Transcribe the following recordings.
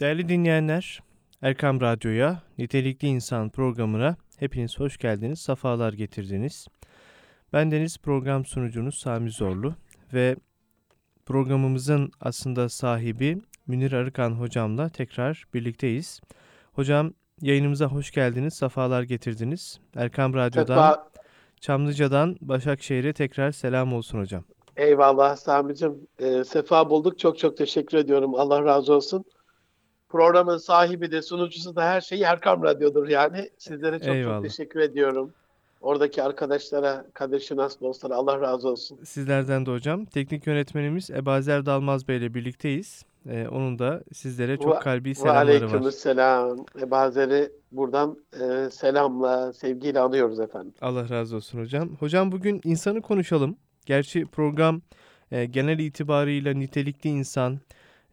Değerli dinleyenler, Erkam Radyo'ya, Nitelikli İnsan programına hepiniz hoş geldiniz, safalar getirdiniz. Ben Deniz program sunucunuz Sami Zorlu ve programımızın aslında sahibi Münir Arıkan hocamla tekrar birlikteyiz. Hocam yayınımıza hoş geldiniz, safalar getirdiniz. Erkam Radyo'dan, Sefa... Çamlıca'dan Başakşehir'e tekrar selam olsun hocam. Eyvallah Sami'cim. E, sefa bulduk. Çok çok teşekkür ediyorum. Allah razı olsun. Programın sahibi de sunucusu da her şeyi Erkam Radyo'dur yani. Sizlere çok Eyvallah. çok teşekkür ediyorum. Oradaki arkadaşlara, Kadir Şinas dostlara Allah razı olsun. Sizlerden de hocam. Teknik yönetmenimiz Ebazer Dalmaz Bey ile birlikteyiz. Ee, onun da sizlere çok kalbi selamları var. selam. Ebazer'i buradan e, selamla, sevgiyle anıyoruz efendim. Allah razı olsun hocam. Hocam bugün insanı konuşalım. Gerçi program e, genel itibarıyla nitelikli insan,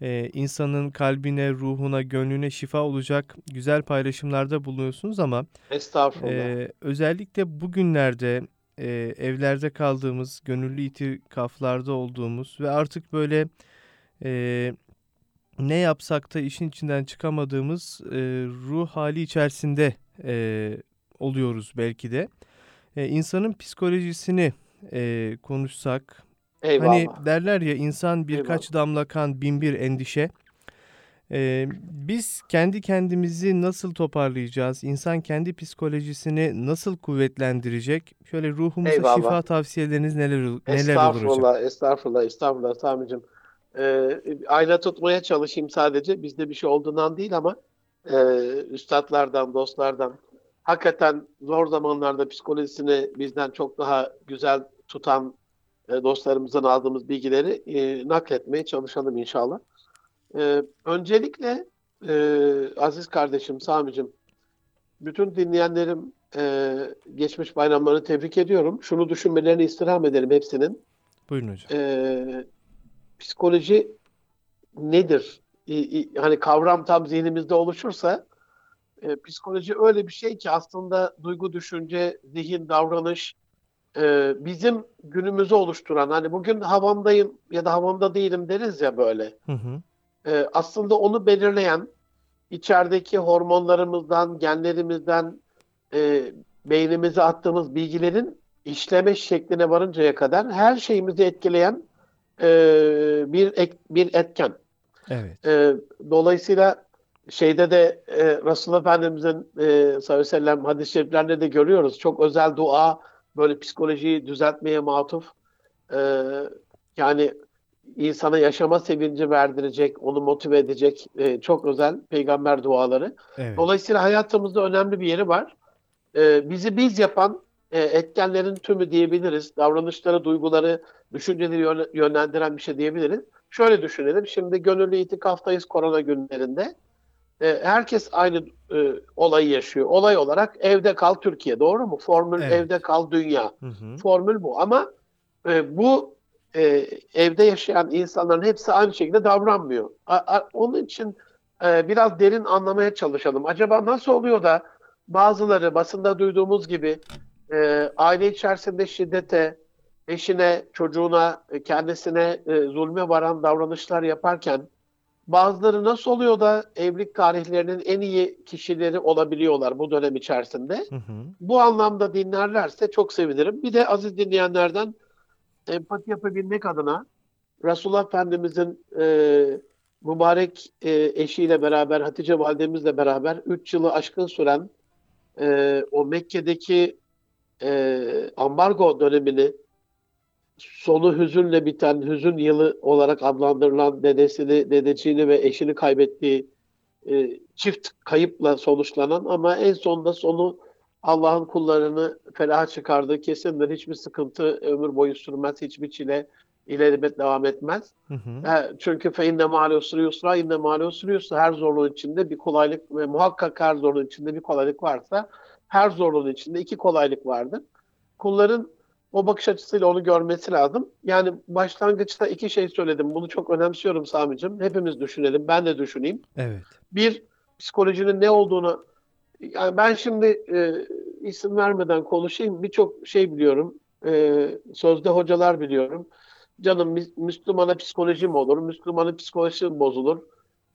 e, insanın kalbine, ruhuna, gönlüne şifa olacak güzel paylaşımlarda bulunuyorsunuz ama Estağfurullah. E, özellikle bugünlerde e, evlerde kaldığımız, gönüllü itikaflarda olduğumuz ve artık böyle e, ne yapsak da işin içinden çıkamadığımız e, ruh hali içerisinde e, oluyoruz belki de. E, insanın psikolojisini e, konuşsak. Eyvallah. Hani derler ya insan birkaç Eyvallah. damla kan bin bir endişe. Ee, biz kendi kendimizi nasıl toparlayacağız? İnsan kendi psikolojisini nasıl kuvvetlendirecek? Şöyle ruhumuza Eyvallah. şifa tavsiyeleriniz neler neler olur hocam? Estağfurullah, estağfurullah, estağfurullah Sami'cim. Ee, ayna tutmaya çalışayım sadece. Bizde bir şey olduğundan değil ama e, üstadlardan, dostlardan hakikaten zor zamanlarda psikolojisini bizden çok daha güzel tutan e, dostlarımızdan aldığımız bilgileri e, nakletmeye çalışalım inşallah. E, öncelikle e, aziz kardeşim Sami'cim, bütün dinleyenlerim e, geçmiş bayramlarını tebrik ediyorum. Şunu düşünmelerini istirham edelim hepsinin. Buyurun hocam. E, psikoloji nedir? E, e, hani kavram tam zihnimizde oluşursa e, psikoloji öyle bir şey ki aslında duygu, düşünce, zihin, davranış, e, bizim günümüzü oluşturan hani bugün havamdayım ya da havamda değilim deriz ya böyle. Hı hı. E, aslında onu belirleyen içerideki hormonlarımızdan, genlerimizden e, beynimize attığımız bilgilerin işleme şekline varıncaya kadar her şeyimizi etkileyen e, bir ek, bir etken. Evet. E, dolayısıyla şeyde de e, Resulullah Efendimiz'in e, sallallahu aleyhi ve sellem hadis-i şeriflerinde de görüyoruz. Çok özel dua böyle psikolojiyi düzeltmeye matuf e, yani insana yaşama sevinci verdirecek, onu motive edecek e, çok özel peygamber duaları. Evet. Dolayısıyla hayatımızda önemli bir yeri var. E, bizi biz yapan e, etkenlerin tümü diyebiliriz. Davranışları, duyguları, düşünceleri yönlendiren bir şey diyebiliriz. Şöyle düşünelim. Şimdi gönüllü itikaftayız korona günlerinde. E, herkes aynı e, olayı yaşıyor. Olay olarak evde kal Türkiye doğru mu? Formül evet. evde kal dünya. Hı hı. Formül bu ama e, bu e, evde yaşayan insanların hepsi aynı şekilde davranmıyor. A, a, onun için e, biraz derin anlamaya çalışalım. Acaba nasıl oluyor da bazıları basında duyduğumuz gibi e, aile içerisinde şiddete, eşine, çocuğuna, kendisine e, zulme varan davranışlar yaparken Bazıları nasıl oluyor da evlilik tarihlerinin en iyi kişileri olabiliyorlar bu dönem içerisinde. Hı hı. Bu anlamda dinlerlerse çok sevinirim. Bir de aziz dinleyenlerden empati yapabilmek adına Resulullah Efendimizin e, mübarek e, eşiyle beraber, Hatice validemizle beraber 3 yılı aşkın süren e, o Mekke'deki e, ambargo dönemini sonu hüzünle biten, hüzün yılı olarak adlandırılan dedesini, dedeciğini ve eşini kaybettiği e, çift kayıpla sonuçlanan ama en sonunda sonu Allah'ın kullarını felaha çıkardığı kesindir. Hiçbir sıkıntı ömür boyu sürmez, hiçbir çile ileride devam etmez. Hı hı. E, çünkü fe inne mâle usri yusra, inne mâle usri yusra. Her zorluğun içinde bir kolaylık ve muhakkak her zorluğun içinde bir kolaylık varsa her zorluğun içinde iki kolaylık vardır. Kulların o bakış açısıyla onu görmesi lazım. Yani başlangıçta iki şey söyledim. Bunu çok önemsiyorum Sami'cim. Hepimiz düşünelim. Ben de düşüneyim. Evet. Bir, psikolojinin ne olduğunu yani ben şimdi e, isim vermeden konuşayım. Birçok şey biliyorum. E, sözde hocalar biliyorum. Canım Müslümana psikoloji mi olur? Müslümanın psikolojisi bozulur?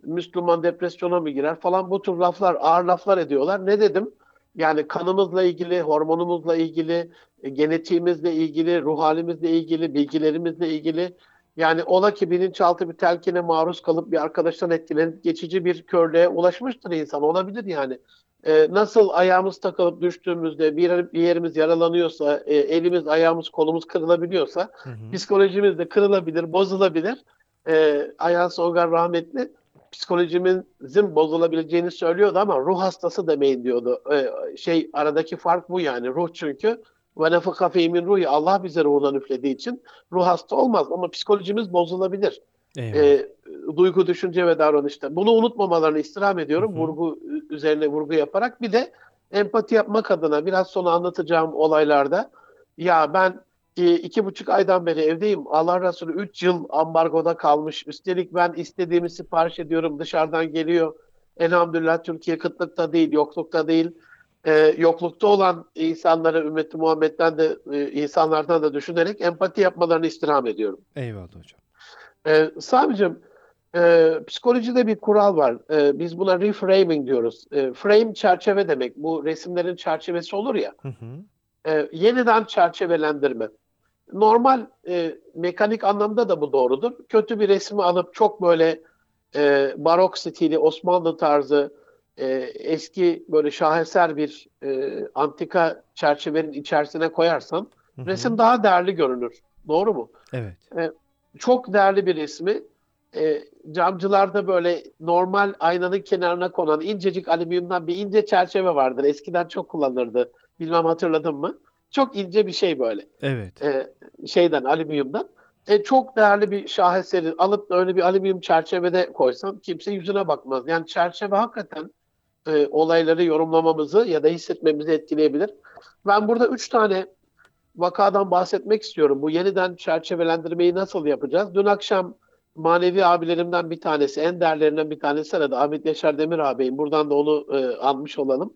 Müslüman depresyona mı girer falan bu tür laflar, ağır laflar ediyorlar. Ne dedim? Yani kanımızla ilgili, hormonumuzla ilgili, genetiğimizle ilgili, ruh halimizle ilgili, bilgilerimizle ilgili yani ola ki bilinçaltı bir telkine maruz kalıp bir arkadaştan etkilenip geçici bir körlüğe ulaşmıştır insan. Olabilir yani. Ee, nasıl ayağımız takılıp düştüğümüzde bir, bir yerimiz yaralanıyorsa, e, elimiz, ayağımız, kolumuz kırılabiliyorsa Hı hı. psikolojimiz de kırılabilir, bozulabilir. Ee, Ayhan Songar rahmetli psikolojimizin bozulabileceğini söylüyordu ama ruh hastası demeyin diyordu. Ee, şey aradaki fark bu yani. Ruh çünkü ve nefaka feymin ruhi Allah bize ruhundan üflediği için ruh hasta olmaz ama psikolojimiz bozulabilir. Eyvallah. Ee, duygu, düşünce ve davranışta. Bunu unutmamalarını istirham ediyorum. Hı hı. Vurgu üzerine vurgu yaparak. Bir de empati yapmak adına biraz sonra anlatacağım olaylarda ya ben e, iki buçuk aydan beri evdeyim. Allah Resulü üç yıl ambargoda kalmış. Üstelik ben istediğimi sipariş ediyorum. Dışarıdan geliyor. Elhamdülillah Türkiye kıtlıkta değil, yoklukta değil. Ee, yoklukta olan insanları ümmeti Muhammed'den de e, insanlardan da düşünerek empati yapmalarını istirham ediyorum. Eyvallah hocam. Ee, Sami'cim, e, psikolojide bir kural var. E, biz buna reframing diyoruz. E, frame çerçeve demek. Bu resimlerin çerçevesi olur ya. Hı hı. E, yeniden çerçevelendirme. Normal e, mekanik anlamda da bu doğrudur. Kötü bir resmi alıp çok böyle e, barok stili, Osmanlı tarzı, e, eski böyle şaheser bir e, antika çerçevenin içerisine koyarsan Hı hı. resim daha değerli görünür. Doğru mu? Evet. çok değerli bir resmi e, camcılarda böyle normal aynanın kenarına konan incecik alüminyumdan bir ince çerçeve vardır. Eskiden çok kullanılırdı. Bilmem hatırladın mı? Çok ince bir şey böyle. Evet. E, şeyden, alüminyumdan. E, çok değerli bir şaheseri alıp da öyle bir alüminyum çerçevede koysan kimse yüzüne bakmaz. Yani çerçeve hakikaten e, olayları yorumlamamızı ya da hissetmemizi etkileyebilir. Ben burada üç tane vakadan bahsetmek istiyorum. Bu yeniden çerçevelendirmeyi nasıl yapacağız? Dün akşam manevi abilerimden bir tanesi, en değerlerinden bir tanesi aradı. Ahmet Yaşar Demir ağabeyim. Buradan da onu e, anmış olalım.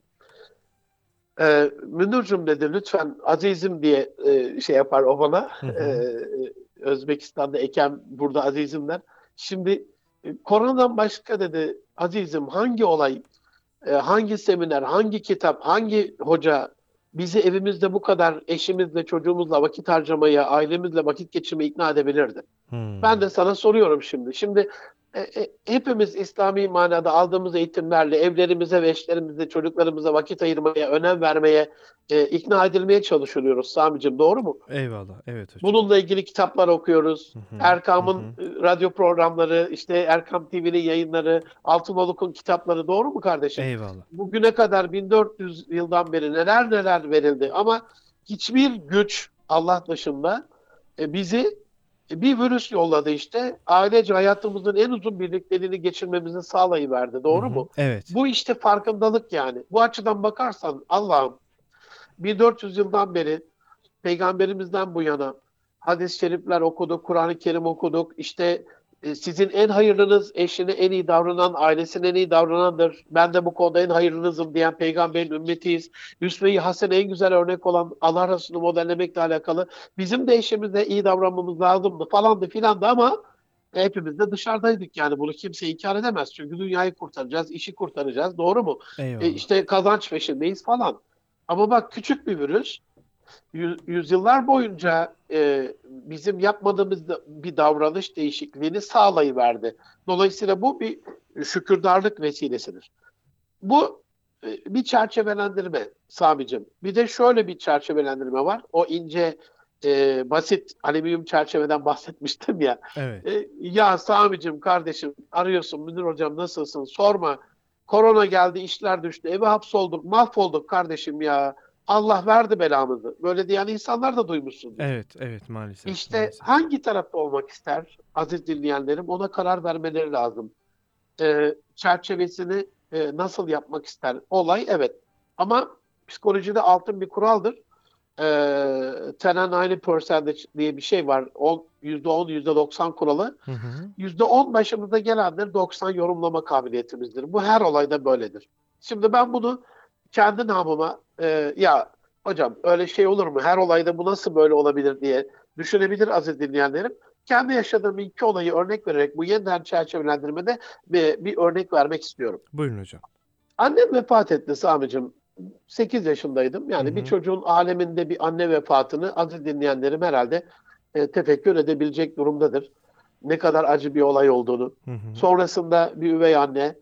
E, Münir'cüm dedi lütfen azizim diye e, şey yapar o bana. Hı. E, Özbekistan'da Ekem burada azizimler. Şimdi e, koronadan başka dedi azizim hangi olay, e, hangi seminer, hangi kitap, hangi hoca bizi evimizde bu kadar eşimizle, çocuğumuzla vakit harcamaya, ailemizle vakit geçirmeye ikna edebilirdi. Hmm. Ben de sana soruyorum şimdi. Şimdi e, e, hepimiz İslami manada aldığımız eğitimlerle evlerimize ve eşlerimize, çocuklarımıza vakit ayırmaya, önem vermeye, e, ikna edilmeye çalışıyoruz Sami'cim. Doğru mu? Eyvallah. Evet hocam. Bununla ilgili kitaplar okuyoruz. Hı hı. Erkam'ın Hı e, radyo programları, işte Erkam TV'nin yayınları, Altınoluk'un kitapları doğru mu kardeşim? Eyvallah. bugüne kadar 1400 yıldan beri neler neler verildi ama hiçbir güç Allah dışında e, bizi bir virüs yolladı işte. Ailece hayatımızın en uzun birlikteliğini geçirmemizi sağlayıverdi. Doğru Hı hı. mu? Evet. Bu işte farkındalık yani. Bu açıdan bakarsan Allah'ım 1400 yıldan beri peygamberimizden bu yana hadis-i şerifler okuduk, Kur'an-ı Kerim okuduk. İşte e, sizin en hayırlınız eşine en iyi davranan, ailesine en iyi davranandır. Ben de bu konuda en hayırlınızım diyen peygamberin ümmetiyiz. Üsve-i Hasene en güzel örnek olan Allah Resulü'nü modellemekle alakalı. Bizim de eşimizle iyi davranmamız lazımdı falandı filandı ama hepimiz de dışarıdaydık yani bunu kimse inkar edemez. Çünkü dünyayı kurtaracağız, işi kurtaracağız. Doğru mu? Eyvallah. E, işte kazanç peşindeyiz falan. Ama bak küçük bir virüs yüzyıllar boyunca e, bizim yapmadığımız bir davranış değişikliğini sağlayıverdi. Dolayısıyla bu bir şükürdarlık vesilesidir. Bu e, bir çerçevelendirme Sami'cim. Bir de şöyle bir çerçevelendirme var. O ince e, basit alüminyum çerçeveden bahsetmiştim ya. Evet. E, ya Sami'cim kardeşim arıyorsun Münir hocam nasılsın sorma. Korona geldi işler düştü eve hapsolduk mahvolduk kardeşim ya. Allah verdi belamızı. Böyle diyen insanlar da duymuşsun. Evet. Evet. Maalesef. İşte maalesef. hangi tarafta olmak ister aziz dinleyenlerim ona karar vermeleri lazım. Ee, çerçevesini e, nasıl yapmak ister? Olay evet. Ama psikolojide altın bir kuraldır. Ee, 10-90 percentage diye bir şey var. On- %10, %90 kuralı. Hı hı. %10 başımıza gelendir 90 yorumlama kabiliyetimizdir. Bu her olayda böyledir. Şimdi ben bunu kendi namıma e, ya hocam öyle şey olur mu? Her olayda bu nasıl böyle olabilir diye düşünebilir aziz dinleyenlerim. kendi yaşadığım iki olayı örnek vererek bu yeniden çerçevelendirmede bir, bir örnek vermek istiyorum. Buyurun hocam. Annem vefat etti Sami'cim. 8 yaşındaydım. Yani Hı bir çocuğun aleminde bir anne vefatını aziz dinleyenlerim herhalde e, tefekkür edebilecek durumdadır. Ne kadar acı bir olay olduğunu. Hı hı. Sonrasında bir üvey anne,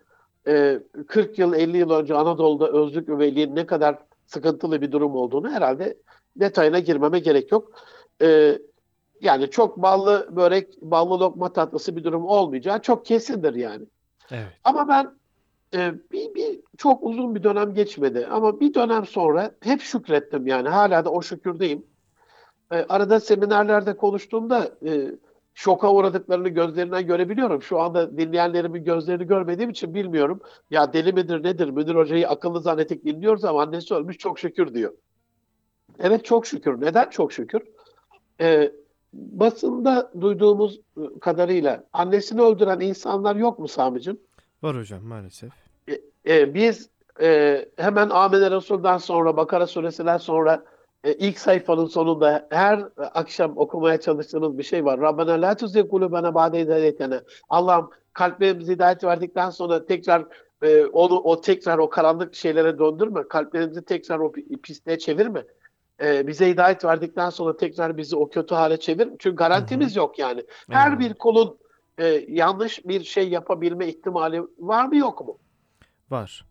e, 40 yıl 50 yıl önce Anadolu'da özlük üveyliğin ne kadar sıkıntılı bir durum olduğunu herhalde detayına girmeme gerek yok. E, yani çok ballı börek, ballı lokma tatlısı bir durum olmayacağı çok kesindir yani. Evet. Ama ben e, bir, bir çok uzun bir dönem geçmedi ama bir dönem sonra hep şükrettim yani hala da o şükürdeyim. E, arada seminerlerde konuştuğumda e, şoka uğradıklarını gözlerinden görebiliyorum. Şu anda dinleyenlerimin gözlerini görmediğim için bilmiyorum. Ya deli midir nedir? Müdür hocayı akıllı zannettik dinliyoruz ama annesi ölmüş çok şükür diyor. Evet çok şükür. Neden çok şükür? E, basında duyduğumuz kadarıyla annesini öldüren insanlar yok mu Sami'cim? Var hocam maalesef. E, biz e, hemen Amene Resul'dan sonra Bakara suresinden sonra e, ilk sayfanın sonunda her akşam okumaya çalıştığımız bir şey var. Rabbena la tuzigh kulubena ba'de hedeytena. Allah'ım kalplerimize hidayet verdikten sonra tekrar e, onu o tekrar o karanlık şeylere döndürme. Kalplerimizi tekrar o pi- pisliğe çevirme. E, bize hidayet verdikten sonra tekrar bizi o kötü hale çevirme. Çünkü garantimiz yok yani. Her Eyvallah. bir kulun e, yanlış bir şey yapabilme ihtimali var mı yok mu? Var.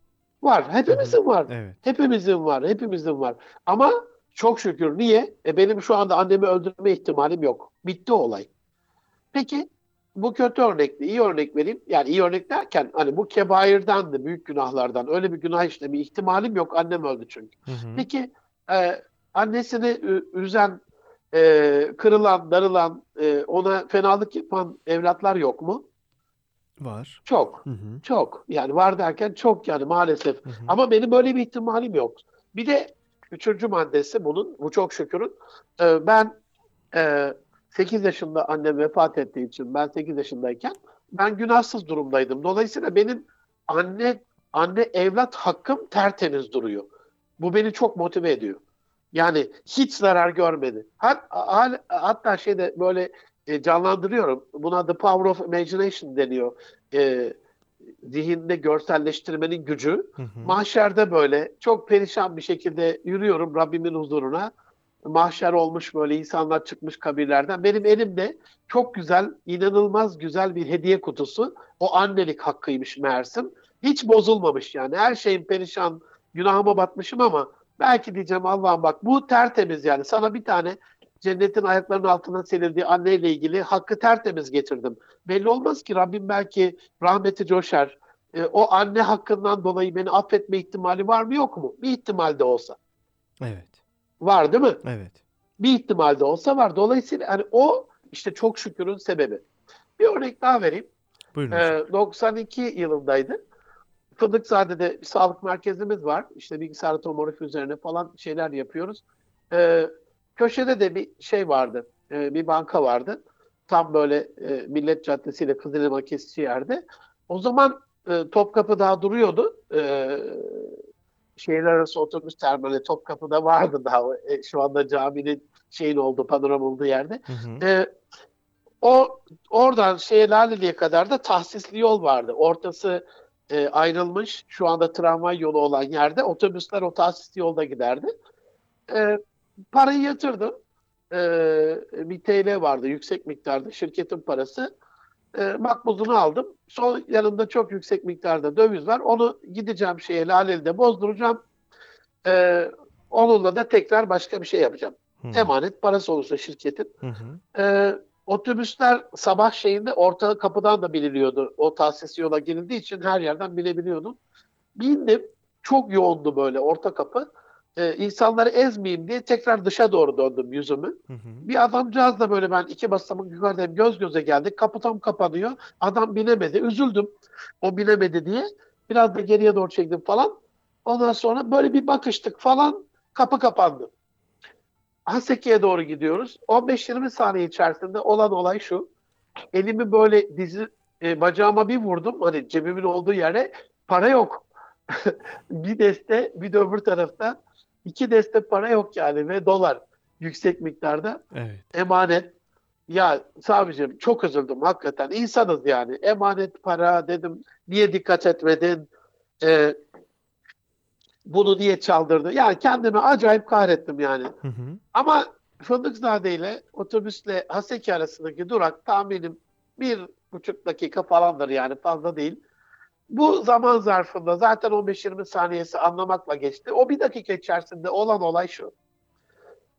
Var. Hepimizin var. Evet. Hepimizin var. Hepimizin var. Ama çok şükür. Niye? E benim şu anda annemi öldürme ihtimalim yok. Bitti olay. Peki bu kötü örnekti. iyi örnek vereyim. Yani iyi örnek derken hani bu kebairden büyük günahlardan. Öyle bir günah işlemi ihtimalim yok. Annem öldü çünkü. Hı hı. Peki e, annesini üzen, e, kırılan, darılan, e, ona fenalık yapan evlatlar yok mu? Var. Çok. Hı hı. Çok. Yani var derken çok yani maalesef. Hı hı. Ama benim böyle bir ihtimalim yok. Bir de üçüncü maddesi bunun, bu çok şükürün. Ee, ben e, 8 yaşında annem vefat ettiği için ben 8 yaşındayken ben günahsız durumdaydım. Dolayısıyla benim anne anne evlat hakkım tertemiz duruyor. Bu beni çok motive ediyor. Yani hiç zarar görmedi. Hat, hal- hatta şeyde böyle e, canlandırıyorum. Buna the power of imagination deniyor. E, zihinde görselleştirmenin gücü. Hı hı. Mahşerde böyle çok perişan bir şekilde yürüyorum Rabbimin huzuruna. Mahşer olmuş böyle insanlar çıkmış kabirlerden. Benim elimde çok güzel, inanılmaz güzel bir hediye kutusu. O annelik hakkıymış meğersem. Hiç bozulmamış yani. Her şeyin perişan, günahıma batmışım ama belki diyeceğim Allah'ım bak bu tertemiz yani. Sana bir tane cennetin ayaklarının altına serildiği anneyle ilgili hakkı tertemiz getirdim. Belli olmaz ki Rabbim belki rahmeti coşar. E, o anne hakkından dolayı beni affetme ihtimali var mı yok mu? Bir ihtimal de olsa. Evet. Var değil mi? Evet. Bir ihtimal de olsa var. Dolayısıyla hani o işte çok şükürün sebebi. Bir örnek daha vereyim. Buyurun. Ee, 92 yılındaydı. Fındıkzade'de bir sağlık merkezimiz var. İşte bilgisayar tomografi üzerine falan şeyler yapıyoruz. Ee, köşede de bir şey vardı. Ee, bir banka vardı. Tam böyle e, Millet Caddesi ile Kızılelma kesici yerde. O zaman e, Topkapı daha duruyordu. Ee, şehir arası otobüs terminali Topkapı'da vardı daha. E, şu anda caminin şeyin olduğu, panoram olduğu yerde. Hı hı. Ee, o oradan şeye Laleli'ye kadar da tahsisli yol vardı. Ortası e, ayrılmış. Şu anda tramvay yolu olan yerde otobüsler o tahsisli yolda giderdi. Ee, parayı yatırdım. Ee, bir TL vardı yüksek miktarda şirketin parası. Ee, makbuzunu aldım. Son yanımda çok yüksek miktarda döviz var. Onu gideceğim şeye Laleli'de bozduracağım. Ee, onunla da tekrar başka bir şey yapacağım. Hı. Emanet parası olursa şirketin. Hı hı. Ee, otobüsler sabah şeyinde orta kapıdan da biliniyordu. O tahsis yola girildiği için her yerden bilebiliyordum. Bindim. Çok yoğundu böyle orta kapı. Ee, insanları ezmeyeyim diye tekrar dışa doğru döndüm yüzümü. Hı hı. Bir adamcağız da böyle ben iki basamak yukarıdayım göz göze geldik. Kapı tam kapanıyor. Adam binemedi. Üzüldüm. O binemedi diye. Biraz da geriye doğru çektim falan. Ondan sonra böyle bir bakıştık falan. Kapı kapandı. Haseki'ye doğru gidiyoruz. 15-20 saniye içerisinde olan olay şu. Elimi böyle dizi e, bacağıma bir vurdum. Hani cebimin olduğu yere para yok. bir deste bir de öbür tarafta iki deste para yok yani ve dolar yüksek miktarda Evet. emanet. Ya Sabicim çok üzüldüm hakikaten. İnsanız yani. Emanet para dedim. Niye dikkat etmedin? Ee, bunu niye çaldırdı? Yani kendimi acayip kahrettim yani. Hı hı. Ama Fındıkzade ile otobüsle Haseki arasındaki durak tahminim bir buçuk dakika falandır yani fazla değil. Bu zaman zarfında zaten 15-20 saniyesi anlamakla geçti. O bir dakika içerisinde olan olay şu.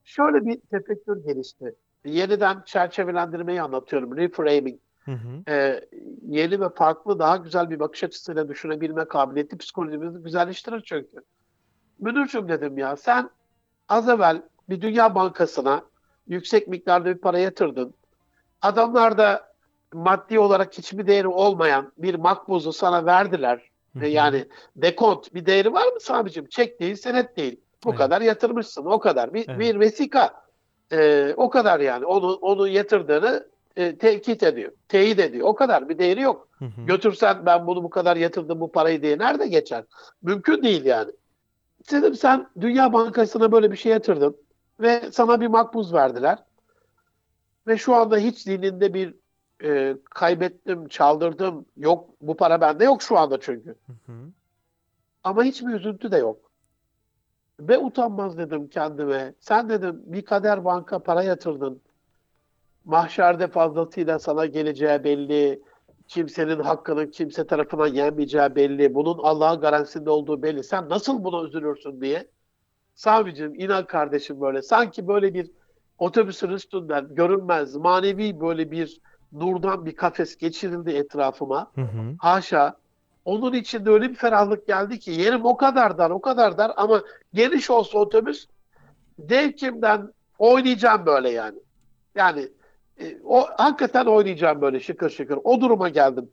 Şöyle bir tefekkür gelişti. Yeniden çerçevelendirmeyi anlatıyorum. Reframing. Hı hı. Ee, yeni ve farklı, daha güzel bir bakış açısıyla düşünebilme kabiliyeti psikolojimizi güzelleştirir çünkü. Müdürcüm dedim ya sen az evvel bir Dünya Bankası'na yüksek miktarda bir para yatırdın. Adamlar da maddi olarak hiçbir değeri olmayan bir makbuzu sana verdiler. Hı E. Yani dekont bir değeri var mı sabicim? Çek değil, senet değil. Bu Evet. kadar yatırmışsın, o kadar. Bir, Evet. bir vesika. E, o kadar yani. Onu, onu yatırdığını e, tekit ediyor, teyit ediyor. O kadar bir değeri yok. Hı hı. Götürsen ben bunu bu kadar yatırdım bu parayı diye nerede geçer? Mümkün değil yani. Dedim sen Dünya Bankası'na böyle bir şey yatırdın ve sana bir makbuz verdiler. Ve şu anda hiç zihninde bir e, kaybettim, çaldırdım, yok bu para bende yok şu anda çünkü. Hı hı. Ama hiçbir üzüntü de yok. Ve utanmaz dedim kendime. Sen dedim bir kader banka para yatırdın. Mahşerde fazlasıyla sana geleceği belli. Kimsenin hakkının kimse tarafından yenmeyeceği belli. Bunun Allah'ın garantisinde olduğu belli. Sen nasıl buna üzülürsün diye. Savcım inan kardeşim böyle. Sanki böyle bir otobüsün üstünden görünmez manevi böyle bir nurdan bir kafes geçirildi etrafıma. Hı hı. Haşa. Onun içinde öyle bir ferahlık geldi ki yerim o kadar dar, o kadar dar ama geniş olsa otobüs zevkimden oynayacağım böyle yani. Yani e, o hakikaten oynayacağım böyle şıkır şıkır. O duruma geldim.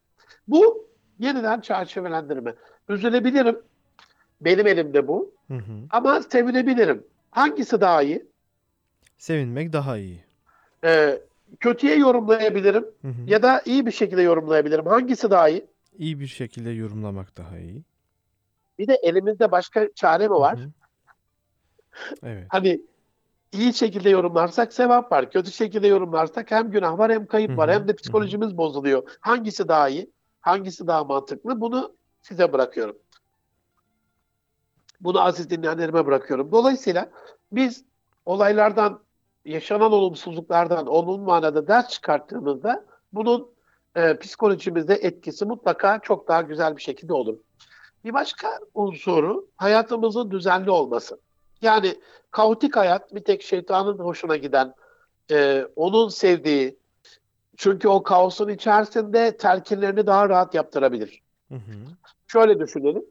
Bu yeniden çerçevelendirme. Üzülebilirim. Benim elimde bu. Hı hı. Ama sevinebilirim. Hangisi daha iyi? Sevinmek daha iyi. Ee, kötüye yorumlayabilirim Hı hı. ya da iyi bir şekilde yorumlayabilirim. Hangisi daha iyi? İyi bir şekilde yorumlamak daha iyi. Bir de elimizde başka çare mi var? Hı hı. Evet. Hani iyi şekilde yorumlarsak sevap var. Kötü şekilde yorumlarsak hem günah var hem kayıp Hı hı, var. Hem de psikolojimiz bozuluyor. Hangisi daha iyi? Hangisi daha mantıklı? Bunu size bırakıyorum. Bunu aziz dinleyenlerime bırakıyorum. Dolayısıyla biz olaylardan, yaşanan olumsuzluklardan olumlu manada ders çıkarttığımızda bunun e, psikolojimizde etkisi mutlaka çok daha güzel bir şekilde olur. Bir başka unsuru hayatımızın düzenli olması. Yani kaotik hayat bir tek şeytanın hoşuna giden, e, onun sevdiği, çünkü o kaosun içerisinde telkinlerini daha rahat yaptırabilir. Hı hı. Şöyle düşünelim.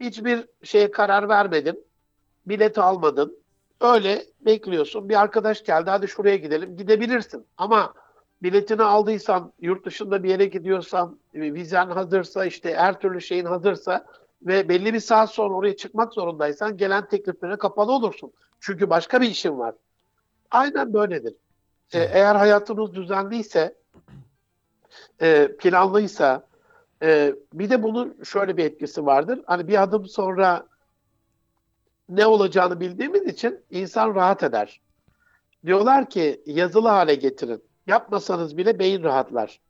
Hiçbir şeye karar vermedin. Bilet almadın. Öyle bekliyorsun. Bir arkadaş geldi hadi şuraya gidelim. Gidebilirsin. Ama biletini aldıysan, yurt dışında bir yere gidiyorsan, e, vizen hazırsa, işte her türlü şeyin hazırsa ve belli bir saat sonra oraya çıkmak zorundaysan gelen tekliflere kapalı olursun. Çünkü başka bir işin var. Aynen böyledir. E, Evet. eğer hayatınız düzenliyse, e, planlıysa, e, bir de bunun şöyle bir etkisi vardır. Hani bir adım sonra ne olacağını bildiğimiz için insan rahat eder. Diyorlar ki yazılı hale getirin. Yapmasanız bile beyin rahatlar.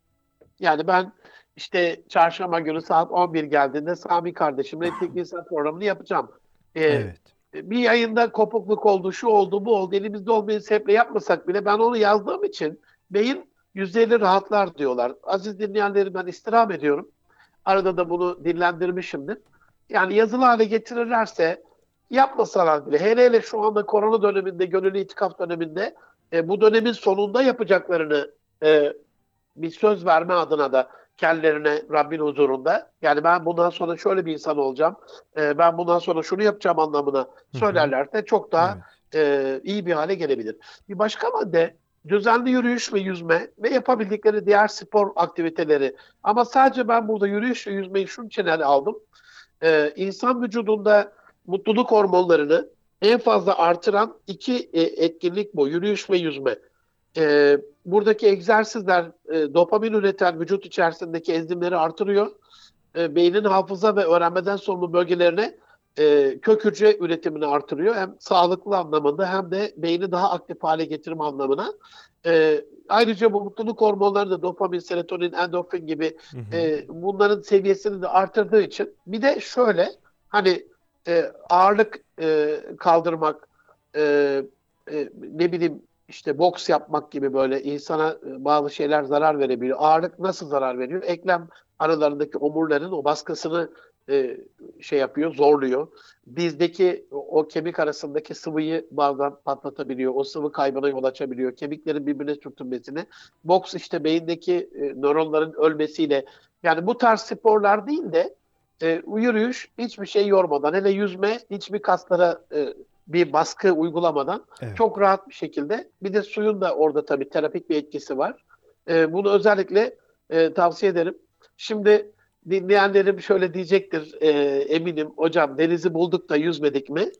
Yani ben işte çarşamba günü saat 11 geldiğinde Sami kardeşimle teknik insan programını yapacağım. E, Evet. bir yayında kopukluk oldu, şu oldu, bu oldu. Elimizde olmayan sebeple yapmasak bile ben onu yazdığım için beyin %50 rahatlar diyorlar. Aziz dinleyenleri ben istirham ediyorum. Arada da bunu dinlendirmişimdir. Yani yazılı hale getirirlerse yapmasalar bile hele hele şu anda korona döneminde, gönüllü itikaf döneminde e, bu dönemin sonunda yapacaklarını e, bir söz verme adına da kendilerine Rabbin huzurunda yani ben bundan sonra şöyle bir insan olacağım, e, ben bundan sonra şunu yapacağım anlamına söylerlerse çok daha e, iyi bir hale gelebilir. Bir başka madde düzenli yürüyüş ve yüzme ve yapabildikleri diğer spor aktiviteleri. Ama sadece ben burada yürüyüş ve yüzmeyi şunun için ele aldım. E, insan vücudunda mutluluk hormonlarını en fazla artıran iki e, etkinlik bu. Yürüyüş ve yüzme. E, buradaki egzersizler e, dopamin üreten vücut içerisindeki enzimleri artırıyor. E, beynin hafıza ve öğrenmeden sorumlu bölgelerine e, kök hücre üretimini artırıyor. Hem sağlıklı anlamında hem de beyni daha aktif hale getirme anlamına. E, ayrıca bu mutluluk hormonları da dopamin, serotonin, endorfin gibi Hı hı. e, bunların seviyesini de artırdığı için bir de şöyle hani e, ağırlık e, kaldırmak e, e, ne bileyim işte boks yapmak gibi böyle insana e, bazı şeyler zarar verebiliyor. Ağırlık nasıl zarar veriyor? Eklem aralarındaki omurların o baskısını e, şey yapıyor, zorluyor. Bizdeki o, o kemik arasındaki sıvıyı bazen patlatabiliyor. O sıvı kaybına yol açabiliyor. Kemiklerin birbirine sürtünmesine. Boks işte beyindeki e, nöronların ölmesiyle yani bu tarz sporlar değil de e, yürüyüş hiçbir şey yormadan hele yüzme hiçbir kaslara e, bir baskı uygulamadan Evet. çok rahat bir şekilde bir de suyun da orada tabii terapik bir etkisi var. E, bunu özellikle e, tavsiye ederim. Şimdi dinleyenlerim şöyle diyecektir e, eminim hocam denizi bulduk da yüzmedik mi?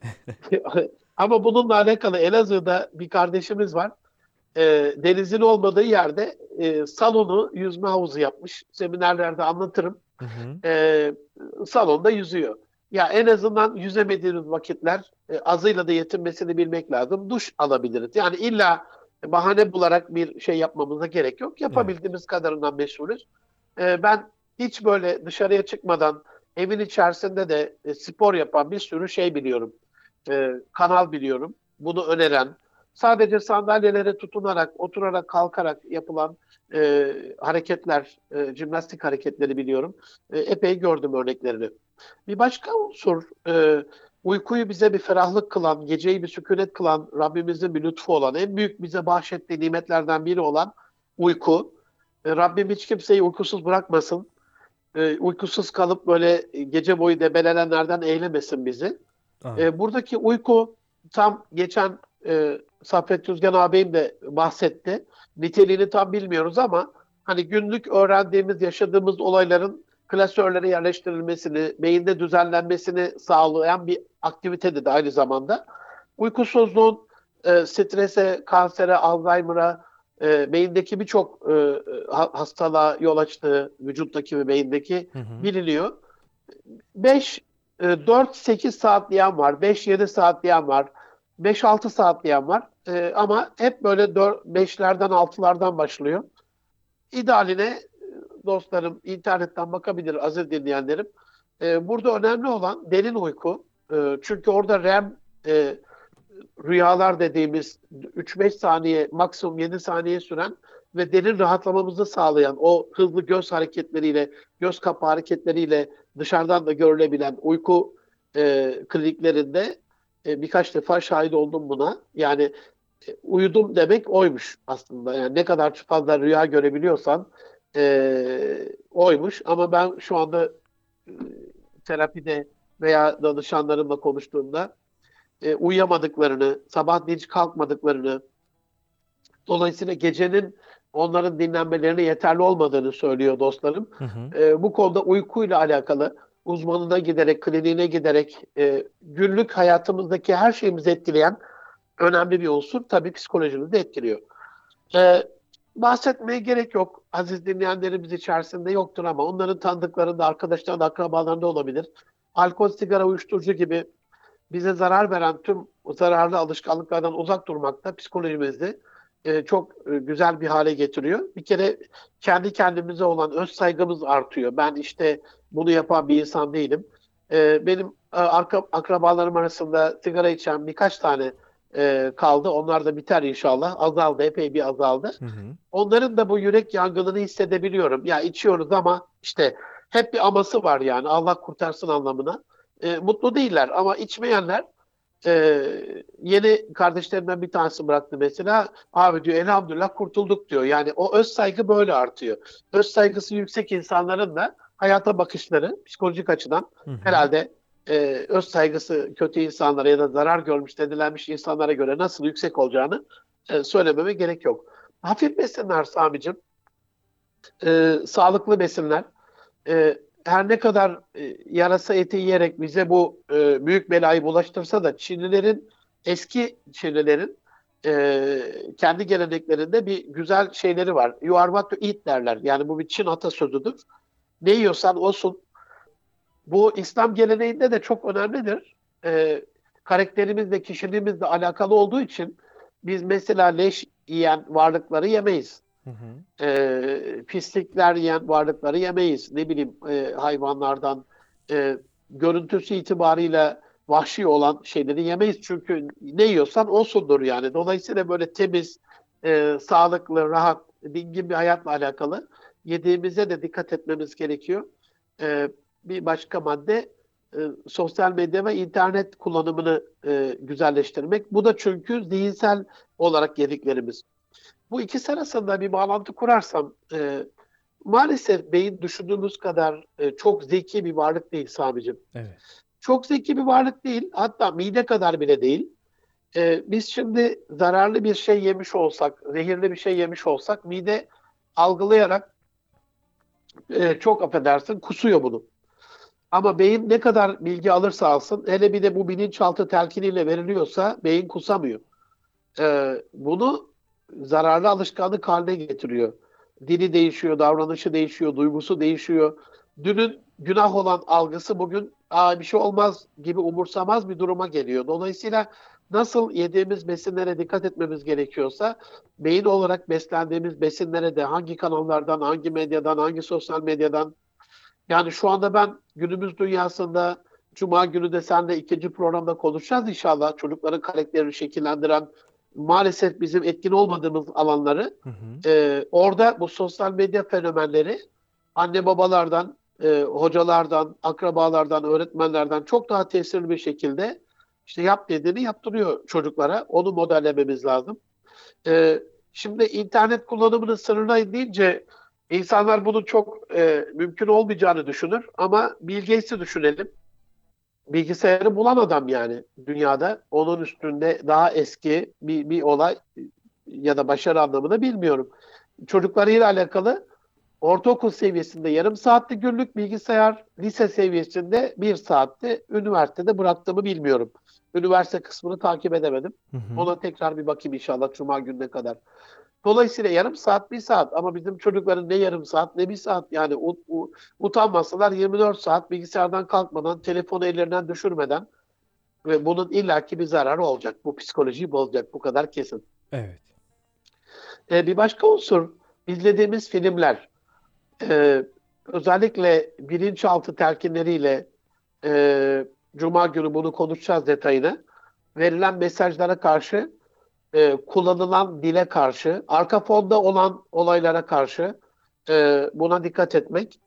Ama bununla alakalı Elazığ'da bir kardeşimiz var. E, denizin olmadığı yerde e, salonu yüzme havuzu yapmış. Seminerlerde anlatırım. Hı hı. E, salonda yüzüyor. Ya en azından yüzemediğiniz vakitler e, azıyla da yetinmesini bilmek lazım. Duş alabiliriz. Yani illa bahane bularak bir şey yapmamıza gerek yok. Yapabildiğimiz kadarından meşgulüz. E, ben hiç böyle dışarıya çıkmadan evin içerisinde de e, spor yapan bir sürü şey biliyorum. E, kanal biliyorum. Bunu öneren, sadece sandalyelere tutunarak, oturarak, kalkarak yapılan e, hareketler, e, jimnastik hareketleri biliyorum. E, epey gördüm örneklerini. Bir başka unsur, e, uykuyu bize bir ferahlık kılan, geceyi bir sükunet kılan, Rabbimizin bir lütfu olan, en büyük bize bahşettiği nimetlerden biri olan uyku. E, Rabbim hiç kimseyi uykusuz bırakmasın. E, uykusuz kalıp böyle gece boyu debelenenlerden eylemesin bizi. E, buradaki uyku tam geçen e, Saffet Tüzgen ağabeyim de bahsetti. Niteliğini tam bilmiyoruz ama hani günlük öğrendiğimiz, yaşadığımız olayların klasörlere yerleştirilmesini, beyinde düzenlenmesini sağlayan bir aktivite de aynı zamanda. Uykusuzluğun e, strese, kansere, Alzheimer'a, e, beyindeki birçok e, ha- hastalığa yol açtığı vücuttaki ve beyindeki Hı hı. biliniyor. 5 4-8 saat diyen var, 5-7 saat diyen var, 5-6 saat diyen var. E, ama hep böyle 5'lerden 6'lardan başlıyor. İdealine e, dostlarım internetten bakabilir aziz dinleyenlerim. E, burada önemli olan derin uyku. E, çünkü orada REM e, rüyalar dediğimiz 3-5 saniye maksimum 7 saniye süren ve derin rahatlamamızı sağlayan o hızlı göz hareketleriyle, göz kapağı hareketleriyle dışarıdan da görülebilen uyku e, kliniklerinde e, birkaç defa şahit oldum buna. Yani e, uyudum demek oymuş aslında. Yani ne kadar fazla rüya görebiliyorsan e, oymuş. Ama ben şu anda e, terapide veya danışanlarımla konuştuğumda e, uyuyamadıklarını, sabah hiç kalkmadıklarını, dolayısıyla gecenin onların dinlenmelerine yeterli olmadığını söylüyor dostlarım. Hı hı. E, bu konuda uykuyla alakalı uzmanına giderek, kliniğine giderek e, günlük hayatımızdaki her şeyimizi etkileyen önemli bir unsur. Tabii psikolojimizi de etkiliyor. E, bahsetmeye gerek yok. Aziz dinleyenlerimiz içerisinde yoktur ama onların tanıdıklarında, arkadaşlarında, akrabalarında olabilir. Alkol, sigara, uyuşturucu gibi bize zarar veren tüm zararlı alışkanlıklardan uzak durmak da psikolojimizi e, çok e, güzel bir hale getiriyor. Bir kere kendi kendimize olan öz saygımız artıyor. Ben işte bunu yapan bir insan değilim. E, benim e, arka, akrabalarım arasında sigara içen birkaç tane e, kaldı. Onlar da biter inşallah. Azaldı, epey bir azaldı. Hı hı. Onların da bu yürek yangınını hissedebiliyorum. Ya içiyoruz ama işte hep bir aması var yani Allah kurtarsın anlamına. E, mutlu değiller ama içmeyenler e, yeni kardeşlerimden bir tanesi bıraktı mesela. Abi diyor elhamdülillah kurtulduk diyor. Yani o öz saygı böyle artıyor. Öz saygısı yüksek insanların da hayata bakışları psikolojik açıdan Hı hı. herhalde e, öz saygısı kötü insanlara ya da zarar görmüş denilenmiş insanlara göre nasıl yüksek olacağını e, söylememe gerek yok. Hafif besinler Sami'cim, e, sağlıklı besinler, e, her ne kadar e, yarasa eti yiyerek bize bu e, büyük belayı bulaştırsa da Çinlilerin, eski Çinlilerin e, kendi geleneklerinde bir güzel şeyleri var. You are what you eat derler. Yani bu bir Çin atasözüdür. Ne yiyorsan olsun. Bu İslam geleneğinde de çok önemlidir. E, karakterimizle, kişiliğimizle alakalı olduğu için biz mesela leş yiyen varlıkları yemeyiz. Hı. E, pislikler yiyen varlıkları yemeyiz. Ne bileyim e, hayvanlardan e, görüntüsü itibariyle vahşi olan şeyleri yemeyiz. Çünkü ne yiyorsan osundur yani. Dolayısıyla böyle temiz, e, sağlıklı, rahat, dingin bir hayatla alakalı yediğimize de dikkat etmemiz gerekiyor. E, bir başka madde e, sosyal medya ve internet kullanımını e, güzelleştirmek. Bu da çünkü zihinsel olarak yediklerimiz. Bu ikisi arasında bir bağlantı kurarsam e, maalesef beyin düşündüğümüz kadar e, çok zeki bir varlık değil Sami'cim. Evet. Çok zeki bir varlık değil. Hatta mide kadar bile değil. E, biz şimdi zararlı bir şey yemiş olsak, zehirli bir şey yemiş olsak mide algılayarak e, çok affedersin kusuyor bunu. Ama beyin ne kadar bilgi alırsa alsın, hele bir de bu bilinçaltı telkiniyle veriliyorsa beyin kusamıyor. E, bunu zararlı alışkanlık haline getiriyor. Dili değişiyor, davranışı değişiyor, duygusu değişiyor. Dünün günah olan algısı bugün Aa, bir şey olmaz gibi umursamaz bir duruma geliyor. Dolayısıyla nasıl yediğimiz besinlere dikkat etmemiz gerekiyorsa beyin olarak beslendiğimiz besinlere de hangi kanallardan, hangi medyadan, hangi sosyal medyadan yani şu anda ben günümüz dünyasında Cuma günü de seninle ikinci programda konuşacağız inşallah. Çocukların karakterini şekillendiren maalesef bizim etkin olmadığımız alanları Hı hı. e, orada bu sosyal medya fenomenleri anne babalardan, e, hocalardan, akrabalardan, öğretmenlerden çok daha tesirli bir şekilde işte yap dediğini yaptırıyor çocuklara. Onu modellememiz lazım. E, şimdi internet kullanımını sınırlayın deyince insanlar bunun çok e, mümkün olmayacağını düşünür ama Bill Gates'i düşünelim. Bilgisayarı bulan adam yani dünyada. Onun üstünde daha eski bir, bir olay ya da başarı anlamında bilmiyorum. Çocuklarıyla alakalı ortaokul seviyesinde yarım saatli günlük bilgisayar, lise seviyesinde bir saatte, üniversitede bıraktığımı bilmiyorum. Üniversite kısmını takip edemedim. Hı hı. Ona tekrar bir bakayım inşallah Cuma gününe kadar. Dolayısıyla yarım saat, bir saat ama bizim çocukların ne yarım saat ne bir saat yani u, u, utanmasalar 24 saat bilgisayardan kalkmadan, telefonu ellerinden düşürmeden ve bunun illaki bir zararı olacak. Bu psikolojiyi bozacak. Bu kadar kesin. Evet. Ee, bir başka unsur izlediğimiz filmler. Ee, özellikle bilinçaltı telkinleriyle e, Cuma günü bunu konuşacağız detayını. Verilen mesajlara karşı, e, kullanılan dile karşı, arka fonda olan olaylara karşı e, buna dikkat etmek.